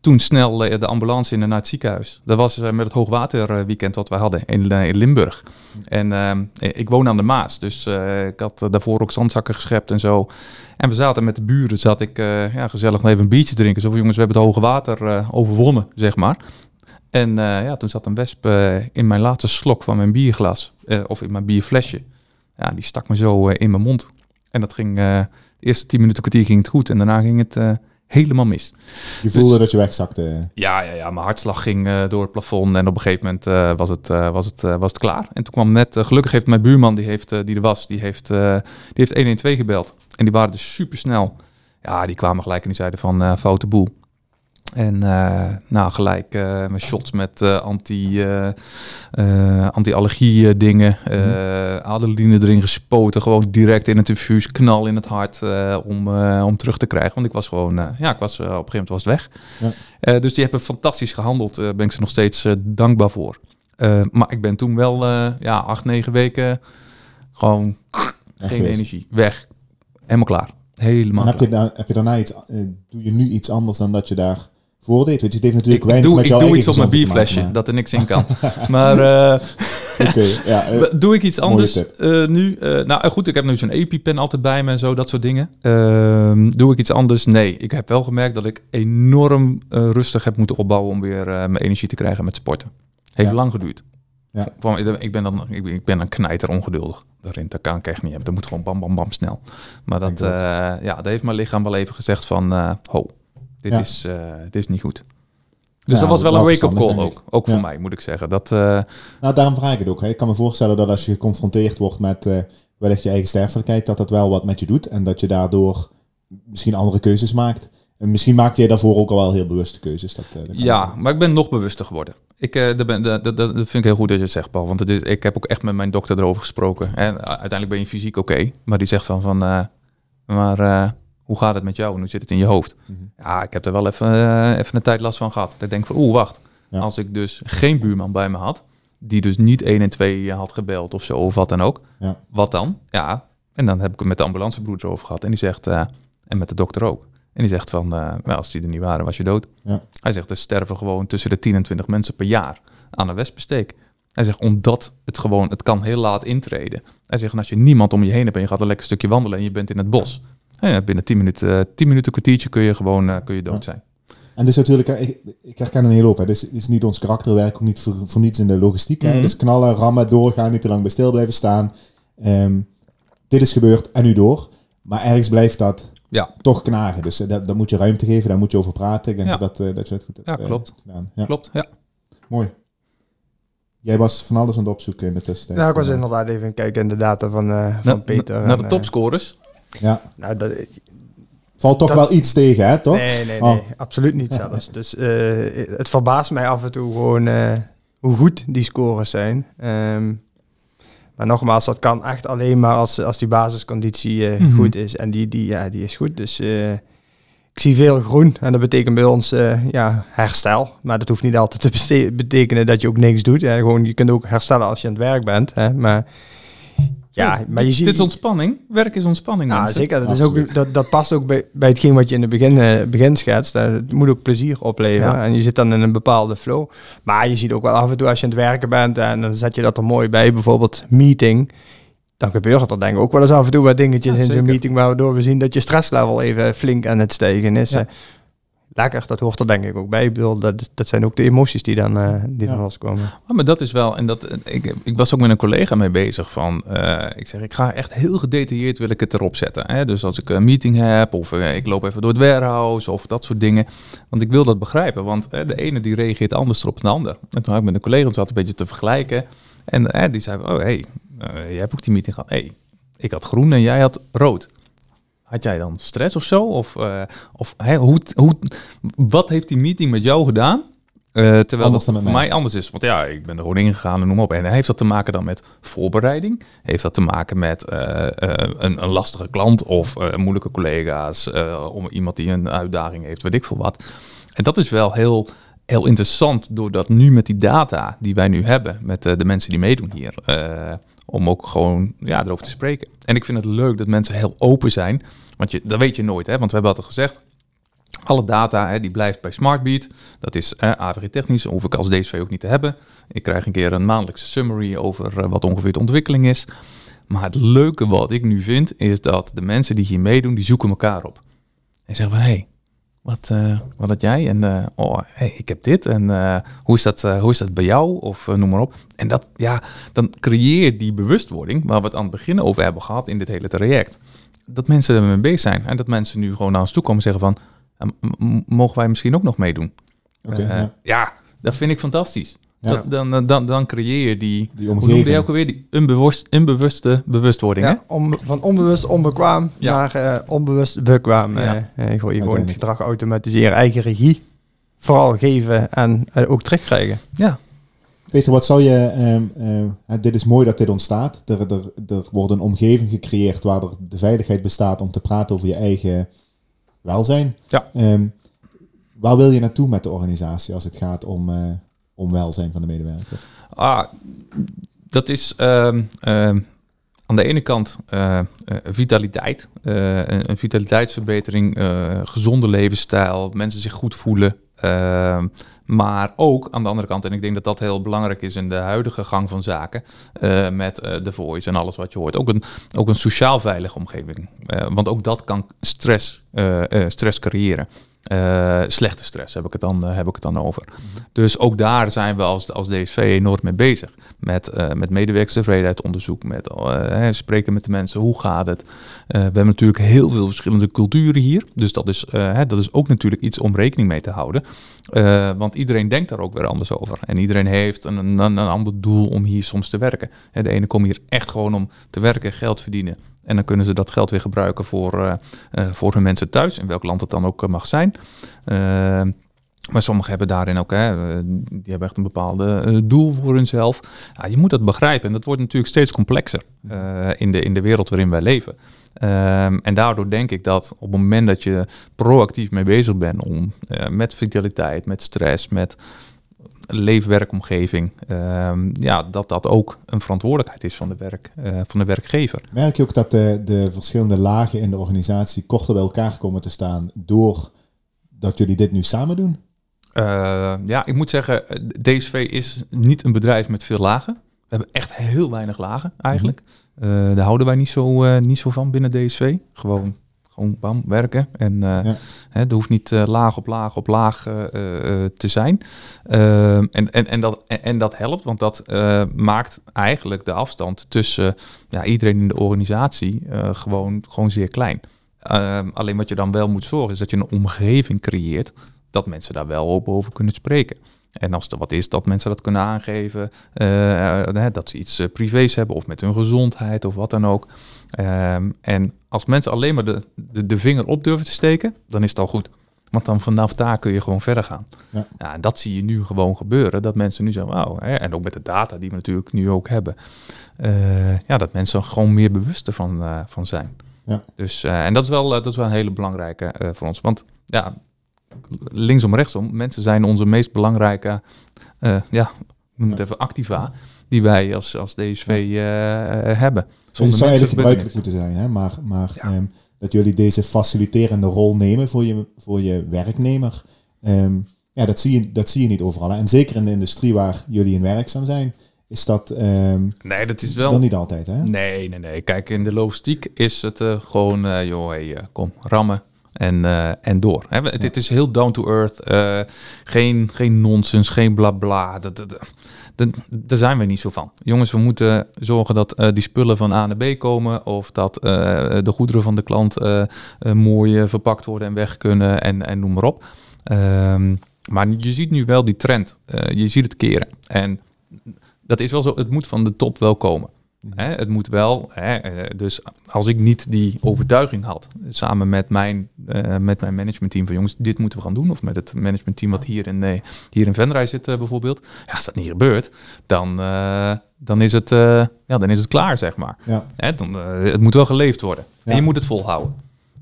toen snel de ambulance in naar het ziekenhuis. Dat was met het hoogwaterweekend wat we hadden in, in Limburg. En ik woon aan de Maas, dus ik had daarvoor ook zandzakken geschept en zo. En we zaten met de buren, zat ik ja, gezellig even een biertje drinken. Zo van, jongens, we hebben het hoge water overwonnen, zeg maar. En uh, ja, toen zat een wesp uh, in mijn laatste slok van mijn bierglas. Uh, of in mijn bierflesje. Ja, die stak me zo in mijn mond. En dat ging, de eerste tien minuten kwartier ging het goed. En daarna ging het helemaal mis. Je voelde dus, dat je wegzakte? Ja, ja, ja, mijn hartslag ging door het plafond. En op een gegeven moment was, het, was, het, was het klaar. En toen kwam net, gelukkig heeft mijn buurman, die, heeft, die er was, die heeft, die heeft 112 gebeld. En die waren dus super snel. Ja, die kwamen gelijk en die zeiden van foute boel. En uh, nou, gelijk uh, mijn shots met uh, anti, anti-allergie dingen. Mm Adeline erin gespoten. Gewoon direct in het infuus. Knal in het hart om, om terug te krijgen. Want ik was gewoon... ja, ik was, op een gegeven moment was het weg. Ja. dus die hebben fantastisch gehandeld. Daar ben ik ze nog steeds dankbaar voor. maar ik ben toen wel ja, acht, negen weken gewoon geen energie. Weg. Helemaal klaar. Helemaal. En heb, je, heb je daarna iets, doe je nu iets anders dan dat je daar voordeel. Want het heeft natuurlijk ik, weinig doe, met jouw Ik doe iets op mijn bierflesje, dat er niks in kan. [LAUGHS] maar uh, okay, ja, [LAUGHS] uh, doe ik iets anders uh, nu? nou goed, ik heb nu zo'n EpiPen altijd bij me en zo, dat soort dingen. Ehm, doe ik iets anders? Nee. Ik heb wel gemerkt dat ik enorm rustig heb moeten opbouwen om weer mijn energie te krijgen met sporten. Heeft ja. lang geduurd. Ja. Ik ben dan ik ben, ik ben een knijter ongeduldig. Daarin, dat kan ik echt niet hebben. Dat moet gewoon bam, bam, bam snel. Maar dat, ja, dat heeft mijn lichaam wel even gezegd van, ho, dit, is, uh, dit is niet goed. Dus dat was wel een wake-up call ook. Ook voor mij, moet ik zeggen. Dat, uh... Nou, daarom vraag ik het ook. Hè. Ik kan me voorstellen dat als je geconfronteerd wordt met uh, wellicht je eigen sterfelijkheid, dat dat wel wat met je doet. En dat je daardoor misschien andere keuzes maakt. En misschien maakte je daarvoor ook al wel heel bewuste keuzes. Dat, dat ja, maar ik ben nog bewuster geworden. Ik, uh, dat, ben, dat, dat, dat, vind ik heel goed dat je het zegt, Paul. Want het is, ik heb ook echt met mijn dokter erover gesproken. En uiteindelijk ben je fysiek oké. maar die zegt van, van maar hoe gaat het met jou en hoe zit het in je hoofd? Mhm. Ja, ik heb er wel even, uh, even een tijd last van gehad. Ik denk van, oeh, wacht. Als ik dus geen buurman bij me had, die dus niet 1 en 2 had gebeld of zo, of wat dan ook. Ja. Wat dan? Ja, en dan heb ik het met de ambulancebroeder over gehad. En die zegt, uh, en met de dokter ook. En die zegt van, uh, well, als die er niet waren, was je dood. Ja. Hij zegt, er sterven gewoon tussen de 10 en 20 mensen per jaar aan een wespensteek. Hij zegt, omdat het gewoon, het kan heel laat intreden. Hij zegt, als je niemand om je heen hebt en je gaat een lekker stukje wandelen en je bent in het bos, ja, binnen 10 minuten, 10 minuten, kwartiertje kun je gewoon uh, kun je dood zijn. En dus natuurlijk, ik, ik herken een hele hoop. Hè. Dit is, is niet ons karakterwerk, ook niet voor, voor niets in de logistiek. Hè. Dus knallen, rammen, doorgaan, niet te lang bij stil blijven staan. Um, dit is gebeurd en nu door. Maar ergens blijft dat ja. toch knagen. Dus uh, dat, dat, moet je ruimte geven, daar moet je over praten. Ik denk ja. dat, uh, dat je het goed hebt ja, klopt. gedaan. Ja, klopt. Ja. Mooi. Jij was van alles aan het opzoeken in de tussentijd. Nou, ik was inderdaad even kijken in de data van, van Peter. Naar de topscorers. Ja. Nou, dat, Valt toch Dat- wel iets tegen, hè, toch? Nee, nee, Oh. nee. Absoluut niet zelfs. Dus eh, het verbaast mij af en toe gewoon eh, hoe goed die scores zijn. Ehm, maar nogmaals, dat kan echt alleen maar als, als die basisconditie eh, Mhm. goed is. En die, die, ja, die is goed. Dus eh, ik zie veel groen. En dat betekent bij ons eh, ja, herstel. Maar dat hoeft niet altijd te betekenen dat je ook niks doet. Hè. Gewoon, je kunt ook herstellen als je aan het werk bent. Hè. Maar ja, maar je ziet... dit is ontspanning. Werk is ontspanning, Ja, mensen. zeker. Dat, is ook, dat, dat past ook bij, bij hetgeen wat je in het begin, eh, begin schetst. Eh, Het moet ook plezier opleveren. Ja. En je zit dan in een bepaalde flow. Maar je ziet ook wel af en toe als je aan het werken bent... en dan zet je dat er mooi bij, bijvoorbeeld meeting... dan gebeurt er denk ik ook wel eens af en toe wat dingetjes Ja, in zo'n meeting... waardoor we zien dat je stresslevel even flink aan het stijgen is. Ja. Lekker, dat hoort er denk ik ook bij. Ik bedoel, dat, dat zijn ook de emoties die dan, eh die Ja. dan loskomen. Ah, maar dat is wel, en dat, ik, ik was ook met een collega mee bezig van, eh, ik zeg, ik ga echt heel gedetailleerd wil ik het erop zetten. Hè? Dus als ik een meeting heb, of eh, ik loop even door het warehouse, of dat soort dingen. Want ik wil dat begrijpen, want de ene die reageert anders erop dan de ander. En toen had ik met een collega, we zaten een beetje te vergelijken. En die zei, oh hey, eh, jij hebt ook die meeting gehad. hey, ik had groen en jij had rood. Had jij dan stress of zo? Of, eh, of hè, hoe, hoe, wat heeft die meeting met jou gedaan? Eh, terwijl dat voor mij. anders is. Want ja, ik ben er gewoon ingegaan en noem op. En heeft dat te maken dan met voorbereiding? Heeft dat te maken met eh, een, een lastige klant of moeilijke collega's? om iemand die een uitdaging heeft, weet ik veel wat. En dat is wel heel, heel interessant, doordat nu met die data die wij nu hebben, met de mensen die meedoen hier, om ook gewoon ja, erover te spreken. En ik vind het leuk dat mensen heel open zijn, want je, dat weet je nooit, hè? want we hebben altijd gezegd, alle data hè, die blijft bij Smartbeat. Dat is eh, AVG technisch, hoef ik als DSV ook niet te hebben. Ik krijg een keer een maandelijkse summary over eh, wat ongeveer de ontwikkeling is. Maar het leuke wat ik nu vind, is dat de mensen die hier meedoen, die zoeken elkaar op. En zeggen van, hé, hey, wat, eh, wat had jij? En eh, oh, hey, ik heb dit. En eh, hoe, is dat, hoe is dat bij jou? Of noem maar op. En dat, ja, dan creëer je die bewustwording, waar we het aan het begin over hebben gehad in dit hele traject. Dat mensen ermee bezig zijn. En dat mensen nu gewoon naar ons toe komen en zeggen van, mogen wij misschien ook nog meedoen? Ja. ja, dat vind ik fantastisch. Dat- dan, dan, dan creëer je die, Die hoe noemde je omgeving. ook alweer, die onbewust, onbewuste bewustwording. Ja, om, van onbewust onbekwaam Ja. naar eh, onbewust bekwaam. Ja. Eh, eh, gewoon, je gewoon het gedrag automatiseren, eigen regie. Vooral geven en eh, ook terugkrijgen. Ja, Peter, wat zou je... ehm, ehm, dit is mooi dat dit ontstaat. Er, er, er wordt een omgeving gecreëerd waar er de veiligheid bestaat om te praten over je eigen welzijn. Ja. Ehm, waar wil je naartoe met de organisatie als het gaat om, om welzijn van de medewerker? Ah, dat is ehm, ehm, aan de ene kant eh, eh, vitaliteit, eh, een, vitaliteitsverbetering, gezonde levensstijl, mensen zich goed voelen. Ehm, maar ook aan de andere kant, en ik denk dat dat heel belangrijk is in de huidige gang van zaken, met de voice en alles wat je hoort. Ook een, ook een sociaal veilige omgeving. Want ook dat kan stress, stress creëren. Eh, slechte stress heb ik het dan, eh, heb ik het dan over. Dus ook daar zijn we als, als DSV enorm mee bezig. Met, eh met medewerkerstevredenheidsonderzoek, met eh, hè, spreken met de mensen, hoe gaat het? We hebben natuurlijk heel veel verschillende culturen hier. Dus dat is, hè, dat is ook natuurlijk iets om rekening mee te houden. Want iedereen denkt daar ook weer anders over. En iedereen heeft een, een, een ander doel om hier soms te werken. Hè, de ene komt hier echt gewoon om te werken, geld verdienen. En dan kunnen ze dat geld weer gebruiken voor, eh, eh, voor hun mensen thuis, in welk land het dan ook eh, mag zijn. Maar sommigen hebben daarin ook, hè, die hebben echt een bepaalde doel voor hunzelf. Ja, je moet dat begrijpen en dat wordt natuurlijk steeds complexer in, de, in de wereld waarin wij leven. Ehm, en daardoor denk ik dat op het moment dat je proactief mee bezig bent om met vitaliteit, met stress, met leefwerkomgeving, ehm, ja, dat dat ook een verantwoordelijkheid is van de, werk, eh, van de werkgever. Merk je ook dat de, de verschillende lagen in de organisatie korter bij elkaar komen te staan door dat jullie dit nu samen doen? Eh, ja, ik moet zeggen, eh, DSV is niet een bedrijf met veel lagen. We hebben echt heel weinig lagen eigenlijk. Eh, daar houden wij niet zo, niet zo van binnen DSV. Gewoon, gewoon bam, werken. En eh, Ja. hè, er hoeft niet eh, laag op laag op laag eh, te zijn. Ehm, en, en, en, dat, en, en dat helpt, want dat maakt eigenlijk de afstand tussen ja, iedereen in de organisatie gewoon, gewoon zeer klein. Ehm, alleen wat je dan wel moet zorgen is dat je een omgeving creëert dat mensen daar wel open over kunnen spreken. En als er wat is, dat mensen dat kunnen aangeven. dat ze iets privés hebben of met hun gezondheid of wat dan ook. Ehm, en als mensen alleen maar de, de, de vinger op durven te steken, dan is het al goed. Want dan vanaf daar kun je gewoon verder gaan. Ja. Ja, en dat zie je nu gewoon gebeuren. Dat mensen nu zeggen, wauw. Hè, en ook met de data die we natuurlijk nu ook hebben. eh, ja, dat mensen er gewoon meer bewust ervan eh, van zijn. Ja. Dus, eh, en dat is, wel, dat is wel een hele belangrijke voor ons. Want ja, linksom, rechtsom, mensen zijn onze meest belangrijke, ja, noem het even activa, die wij als, als DSV eh, eh, hebben. Dus het zou eigenlijk gebruikelijk moeten zijn, hè? maar, maar Ja. ehm, dat jullie deze faciliterende rol nemen voor je, voor je werknemer, ehm, ja, dat, zie je, dat zie je niet overal. Hè? En zeker in de industrie waar jullie in werkzaam zijn, is dat ehm. Nee, dat is wel... dan niet altijd. Hè? Nee, nee, nee. Kijk, in de logistiek is het eh, gewoon, eh, joh, hey, kom, rammen en, en door. Hè, het, het is heel down to earth. geen, geen nonsens, geen bla bla. Dat- daar zijn we niet zo van. Jongens, we moeten zorgen dat eh, die spullen van A naar B komen. Of dat eh, de goederen van de klant eh, mooi verpakt worden en weg kunnen en, en noem maar op. Ehm, maar je ziet nu wel die trend. Je ziet het keren. En dat is wel zo. Het moet van de top wel komen. Hè, het moet wel, hè, eh, dus als ik niet die overtuiging had, samen met mijn, eh, met mijn managementteam van jongens, dit moeten we gaan doen, of met het managementteam wat hier in, eh, hier in Venray zit bijvoorbeeld, ja, als dat niet gebeurt, dan, dan, is het, ja, dan is het klaar, zeg maar. Ja. Hè, dan, het moet wel geleefd worden. Ja. En je moet het volhouden.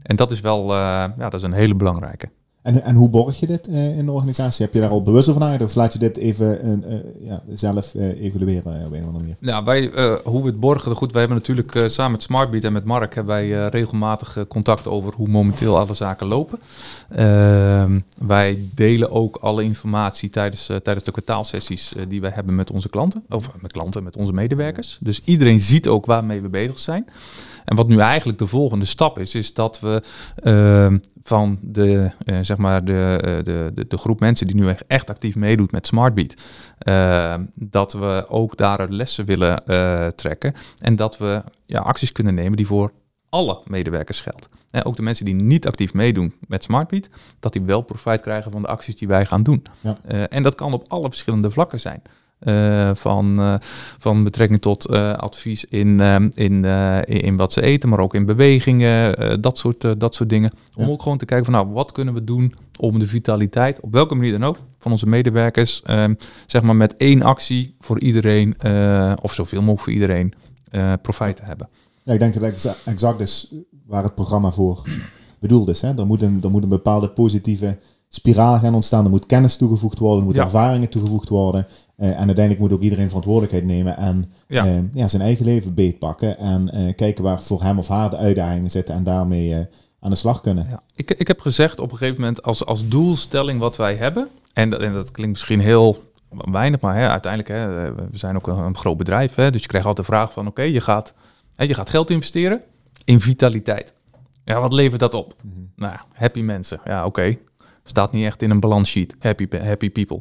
En dat is wel, ja, dat is een hele belangrijke. En, en hoe borg je dit eh, in de organisatie? Heb je daar al bewust over nagedacht? Of laat je dit even eh, ja, zelf eh, evalueren op een of andere manier? Nou, wij, hoe we het borgen, goed, wij hebben natuurlijk samen met Smartbeat en met Mark hebben wij regelmatig contact over hoe momenteel alle zaken lopen. Ehm, wij delen ook alle informatie tijdens, tijdens de kwartaalsessies die wij hebben met onze klanten, of met klanten, met onze medewerkers. Dus iedereen ziet ook waarmee we bezig zijn. En wat nu eigenlijk de volgende stap is, is dat we ehm, van de, zeg maar de, eh, de, de, de groep mensen die nu echt, actief meedoet met Smartbeat, ehm, dat we ook daaruit lessen willen eh, trekken. En dat we ja, acties kunnen nemen die voor alle medewerkers geldt. En ook de mensen die niet actief meedoen met Smartbeat, dat die wel profijt krijgen van de acties die wij gaan doen. Ja. Eh, en dat kan op alle verschillende vlakken zijn. Eh, van, eh, van betrekking tot eh, advies in, in, in, wat ze eten, maar ook in bewegingen, dat, soort, dat soort dingen. Om Ja. ook gewoon te kijken van nou, wat kunnen we doen om de vitaliteit, op welke manier dan ook, van onze medewerkers, ehm, zeg maar met één actie voor iedereen, of zoveel mogelijk voor iedereen, profijt te hebben. Ja, ik denk dat exa- exact is waar het programma voor bedoeld is. Hè? Er, moet een, er moet een bepaalde positieve spiraal gaan ontstaan. Er moet kennis toegevoegd worden, er moeten Ja. ervaringen toegevoegd worden. Eh, en uiteindelijk moet ook iedereen verantwoordelijkheid nemen en Ja. eh, ja, zijn eigen leven beetpakken. En eh, kijken waar voor hem of haar de uitdagingen zitten en daarmee aan de slag kunnen. Ja. Ik, ik heb gezegd op een gegeven moment als, als doelstelling wat wij hebben, en dat, en dat klinkt misschien heel weinig, maar hè, uiteindelijk, hè, we zijn ook een, een groot bedrijf, hè, dus je krijgt altijd de vraag van oké, je, gaat, hè, je gaat geld investeren in vitaliteit. Ja, wat levert dat op? Mhm. Nou, happy mensen. Ja, oké. Staat niet echt in een balance sheet. Happy, happy people.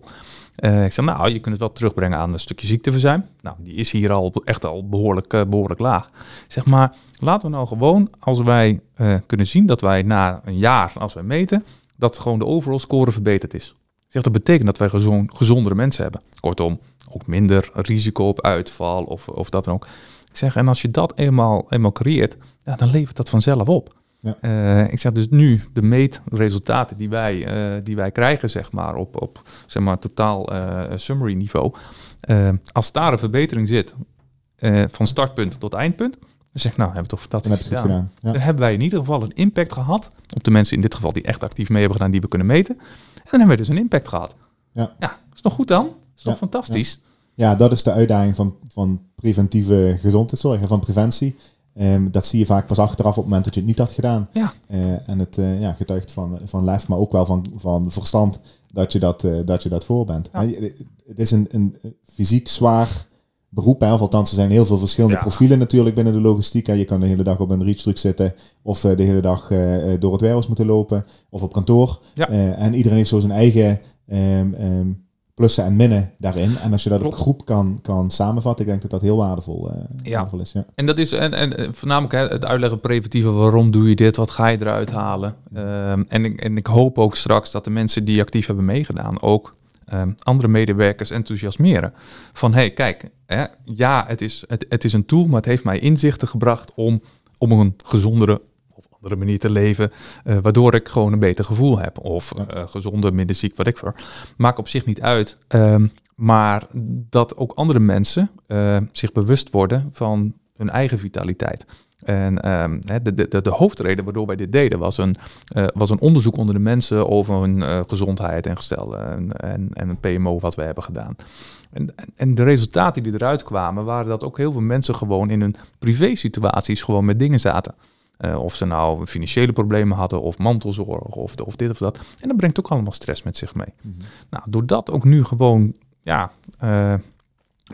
Eh, ik zeg, nou, je kunt het wel terugbrengen aan een stukje ziekteverzuim. Nou, die is hier al echt al behoorlijk, eh, behoorlijk laag. Zeg maar, laten we nou gewoon, als wij eh, kunnen zien dat wij na een jaar, als wij meten, dat gewoon de overall score verbeterd is. Zeg, dat betekent dat wij gezon, gezondere mensen hebben. Kortom, ook minder risico op uitval of, of dat dan ook. Ik zeg, en als je dat eenmaal, eenmaal creëert, dan levert dat vanzelf op. Ja. Eh, ik zeg dus nu de meetresultaten die wij, eh, die wij krijgen, zeg maar, op, op zeg maar, totaal eh, summary niveau. Als daar een verbetering zit, van startpunt tot eindpunt, dan zeg ik, nou, hebben we toch Dan fantastisch heb je het goed gedaan. gedaan. Ja. Dan hebben wij in ieder geval een impact gehad op de mensen in dit geval die echt actief mee hebben gedaan, die we kunnen meten. En dan hebben we dus een impact gehad. Ja. ja is toch goed dan? Is toch Ja, fantastisch? Ja, dat is de uitdaging van, van preventieve gezondheidszorg en van preventie. Ehm, dat zie je vaak pas achteraf op het moment dat je het niet had gedaan. Ja. Eh, en het eh, ja, getuigt van, van lef, maar ook wel van, van verstand dat je dat, eh, dat, je dat voor bent. Ja. Het is een, een fysiek zwaar beroep. Hè? Of althans, er zijn heel veel verschillende Ja. profielen natuurlijk binnen de logistiek. Hè. Je kan de hele dag op een reachtruck zitten of de hele dag door het warehouse moeten lopen of op kantoor. Ja. En iedereen heeft zo zijn eigen ehm, ehm, plussen en minnen daarin. En als je dat Klopt. op groep kan, kan samenvatten, ik denk dat dat heel waardevol, eh, Ja. waardevol is. Ja. En dat is en, en voornamelijk hè, het uitleggen preventieve, waarom doe je dit, wat ga je eruit halen. Ehm, en, ik, en ik hoop ook straks dat de mensen die actief hebben meegedaan ook ehm, andere medewerkers enthousiasmeren. Van hey, kijk, hè, ja, het is, het, het is een tool, maar het heeft mij inzichten gebracht om, om een gezondere andere manier te leven, eh, waardoor ik gewoon een beter gevoel heb. Of eh, gezonder, minder ziek, wat ik voor. Maakt op zich niet uit. Ehm, maar dat ook andere mensen eh, zich bewust worden van hun eigen vitaliteit. En ehm, de, de, de hoofdreden waardoor wij dit deden was een, was een onderzoek onder de mensen over hun gezondheid en gestel en, en, en een PMO wat we hebben gedaan. En, en- de resultaten die eruit kwamen waren dat ook heel veel mensen gewoon in hun privé-situaties gewoon met dingen zaten. Eh, of ze nou financiële problemen hadden of mantelzorg of, of dit of dat. En dat brengt ook allemaal stress met zich mee. Mhm. Nou, door dat ook nu gewoon ja, eh,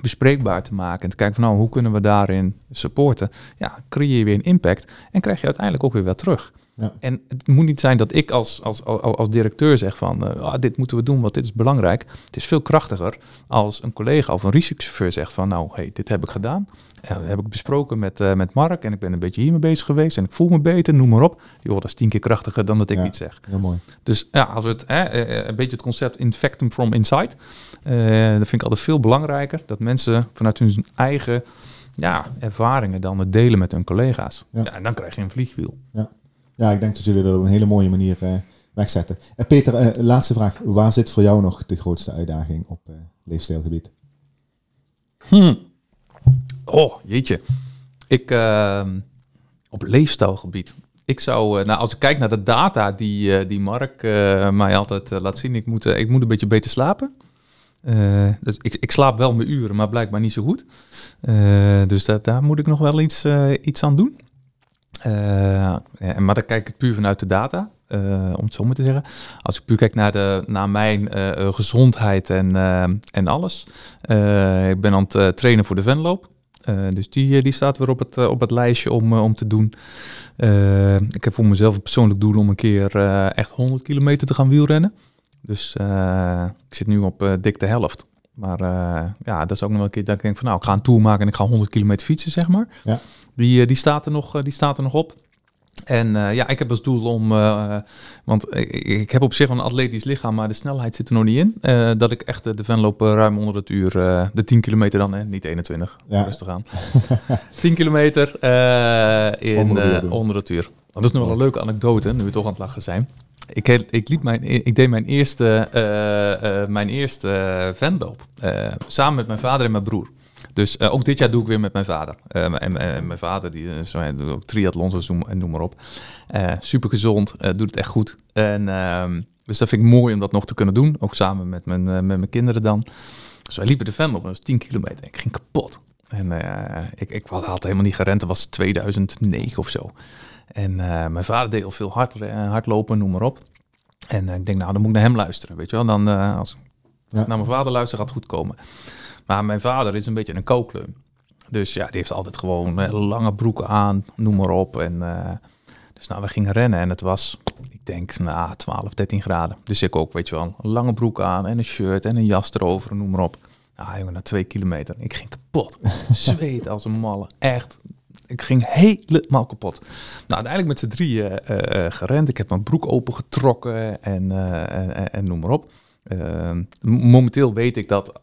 bespreekbaar te maken en te kijken van nou, hoe kunnen we daarin supporten, ja, creëer je weer een impact en krijg je uiteindelijk ook weer wat terug. Ja. En het moet niet zijn dat ik als, als, als, als directeur zeg van eh, ah, dit moeten we doen, want dit is belangrijk. Het is veel krachtiger als een collega of een researchchauffeur zegt van nou, hey, dit heb ik gedaan. En dat heb ik besproken met, eh, met Mark en ik ben een beetje hiermee bezig geweest en ik voel me beter, noem maar op. Die dat is tien keer krachtiger dan dat ik Ja. iets zeg. Heel mooi. Dus ja, als we het eh, een beetje het concept infectum from inside, eh dat vind ik altijd veel belangrijker. Dat mensen vanuit hun eigen ja, ervaringen dan het delen met hun collega's. Ja. Ja. en dan krijg je een vliegwiel. Ja, ik denk dat jullie dat op een hele mooie manier eh, wegzetten. En Peter, eh, laatste vraag. Waar zit voor jou nog de grootste uitdaging op leefstijlgebied? Hm. Oh, jeetje. Ik, ehm, op leefstijlgebied. Ik zou, nou, als ik kijk naar de data die, die Mark mij altijd laat zien, ik moet, ik moet een beetje beter slapen. Dus ik, ik slaap wel mijn uren, maar blijkbaar niet zo goed. Dus daar moet ik nog wel iets, iets aan doen. Eh, maar dan kijk ik puur vanuit de data, eh, om het zo maar te zeggen. Als ik puur kijk naar, de, naar mijn eh, gezondheid en, en alles. Ik ben aan het trainen voor de Venloop. Dus die, die staat weer op het, op het lijstje om, om te doen. Ik heb voor mezelf een persoonlijk doel om een keer echt 100 kilometer te gaan wielrennen. Dus ik zit nu op dik de helft. Maar ja, dat is ook nog wel een keer dat ik denk van nou, ik ga een tour maken en ik ga 100 kilometer fietsen, zeg maar. Ja. Die, eh, die, staat er nog, eh, die staat er nog op. En eh, ja, ik heb als doel om, want ik, ik heb op zich wel een atletisch lichaam, maar de snelheid zit er nog niet in. dat ik echt de, de Venloop ruim onder het uur, de 10 kilometer dan, hè, niet 21, Ja. rustig aan. 10 [LAUGHS] kilometer in, Onder het uur doen. onder het uur. Dat is nog wel een leuke anekdote, nu we toch aan het lachen zijn. Ik, ik, liep mijn, ik deed mijn eerste, mijn eerste Venloop samen met mijn vader en mijn broer. Dus eh, ook dit jaar doe ik weer met mijn vader. Eh, en, en mijn vader die eh, zo, hij doet ook triathlons en noem, maar op. super gezond, doet het echt goed. En, ehm, dus dat vind ik mooi om dat nog te kunnen doen. Ook samen met mijn, met mijn kinderen dan. Dus wij liepen de Venloop, dat was 10 kilometer. Ik ging kapot. En ik, ik had helemaal niet gerend, dat was 2009 of zo. En mijn vader deed al veel hard, hardlopen, noem maar op. En ik denk, nou, dan moet ik naar hem luisteren, weet je wel. Dan, als Ja. ik naar mijn vader luister, gaat het goed komen. Maar mijn vader is een beetje een kookleum. Dus ja, die heeft altijd gewoon eh, lange broeken aan, noem maar op. En, eh, dus nou, we gingen rennen en het was, ik denk, nou, 12, 13 graden. Dus ik ook, weet je wel, lange broek aan en een shirt en een jas erover, noem maar op. Nou, jongen, na twee kilometer, ik ging kapot. [LAUGHS] Zweet als een malle, echt. Ik ging helemaal kapot. Nou, uiteindelijk met z'n drieën eh, gerend. Ik heb mijn broek opengetrokken en, en, en- noem maar op. Eh, momenteel weet ik dat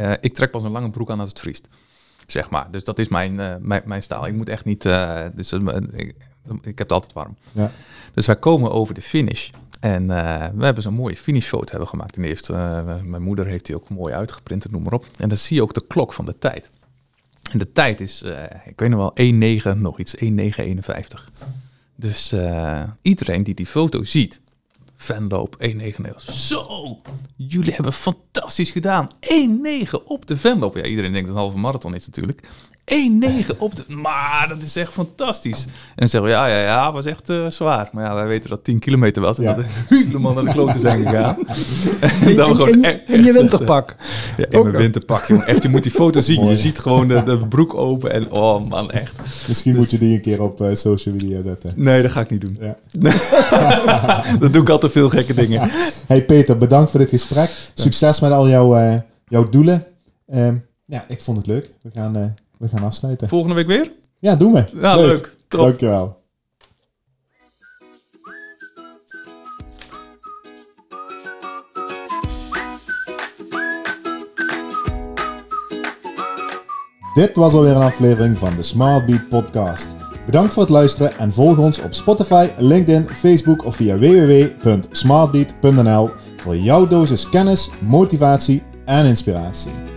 eh, ik trek pas een lange broek aan als het vriest. Zeg maar. Dus dat is mijn, eh, mijn, mijn staal. Ik moet echt niet. eh, dus, ik, ik heb het altijd warm. Ja. Dus wij komen over de finish. En we hebben zo'n mooie finishfoto hebben gemaakt. En eh, mijn moeder heeft die ook mooi uitgeprint, noem maar op. En dan zie je ook de klok van de tijd. En de tijd is, ik weet nog wel, 1,9 nog iets, 1,951. Dus iedereen die die foto ziet, Venloop 1,9. Zo, jullie hebben fantastisch gedaan. 1,9 op de Venloop. Ja, iedereen denkt dat een halve marathon is natuurlijk. 1,9 op de... Maar dat is echt fantastisch. En dan zeggen we, ja, ja, ja, was echt eh, zwaar. Maar ja, wij weten dat 10 kilometer was. En Ja. dat [LAUGHS] we helemaal naar de kloten zijn gegaan. [LAUGHS] en dan gewoon echt- in je echt- winterpak. ja, in mijn winterpak, jongen. Echt, je moet die foto zien. Mooi. Je ziet gewoon de, de broek open en oh man, echt. Misschien moet je die een keer op eh, social media zetten. Nee, dat ga ik niet doen. Ja. [LAUGHS] Dat doe ik altijd veel gekke dingen. Hey Peter, bedankt voor dit gesprek. Succes met al jouw, eh, jouw doelen. Ehm, ja, ik vond het leuk. We gaan, eh, we gaan afsluiten. Volgende week weer? Ja, doen we. Ja, leuk. Top. Dankjewel. Dit was alweer een aflevering van de Smart Beat Podcast. Bedankt voor het luisteren en volg ons op Spotify, LinkedIn, Facebook of via www.smartbeat.nl voor jouw dosis kennis, motivatie en inspiratie.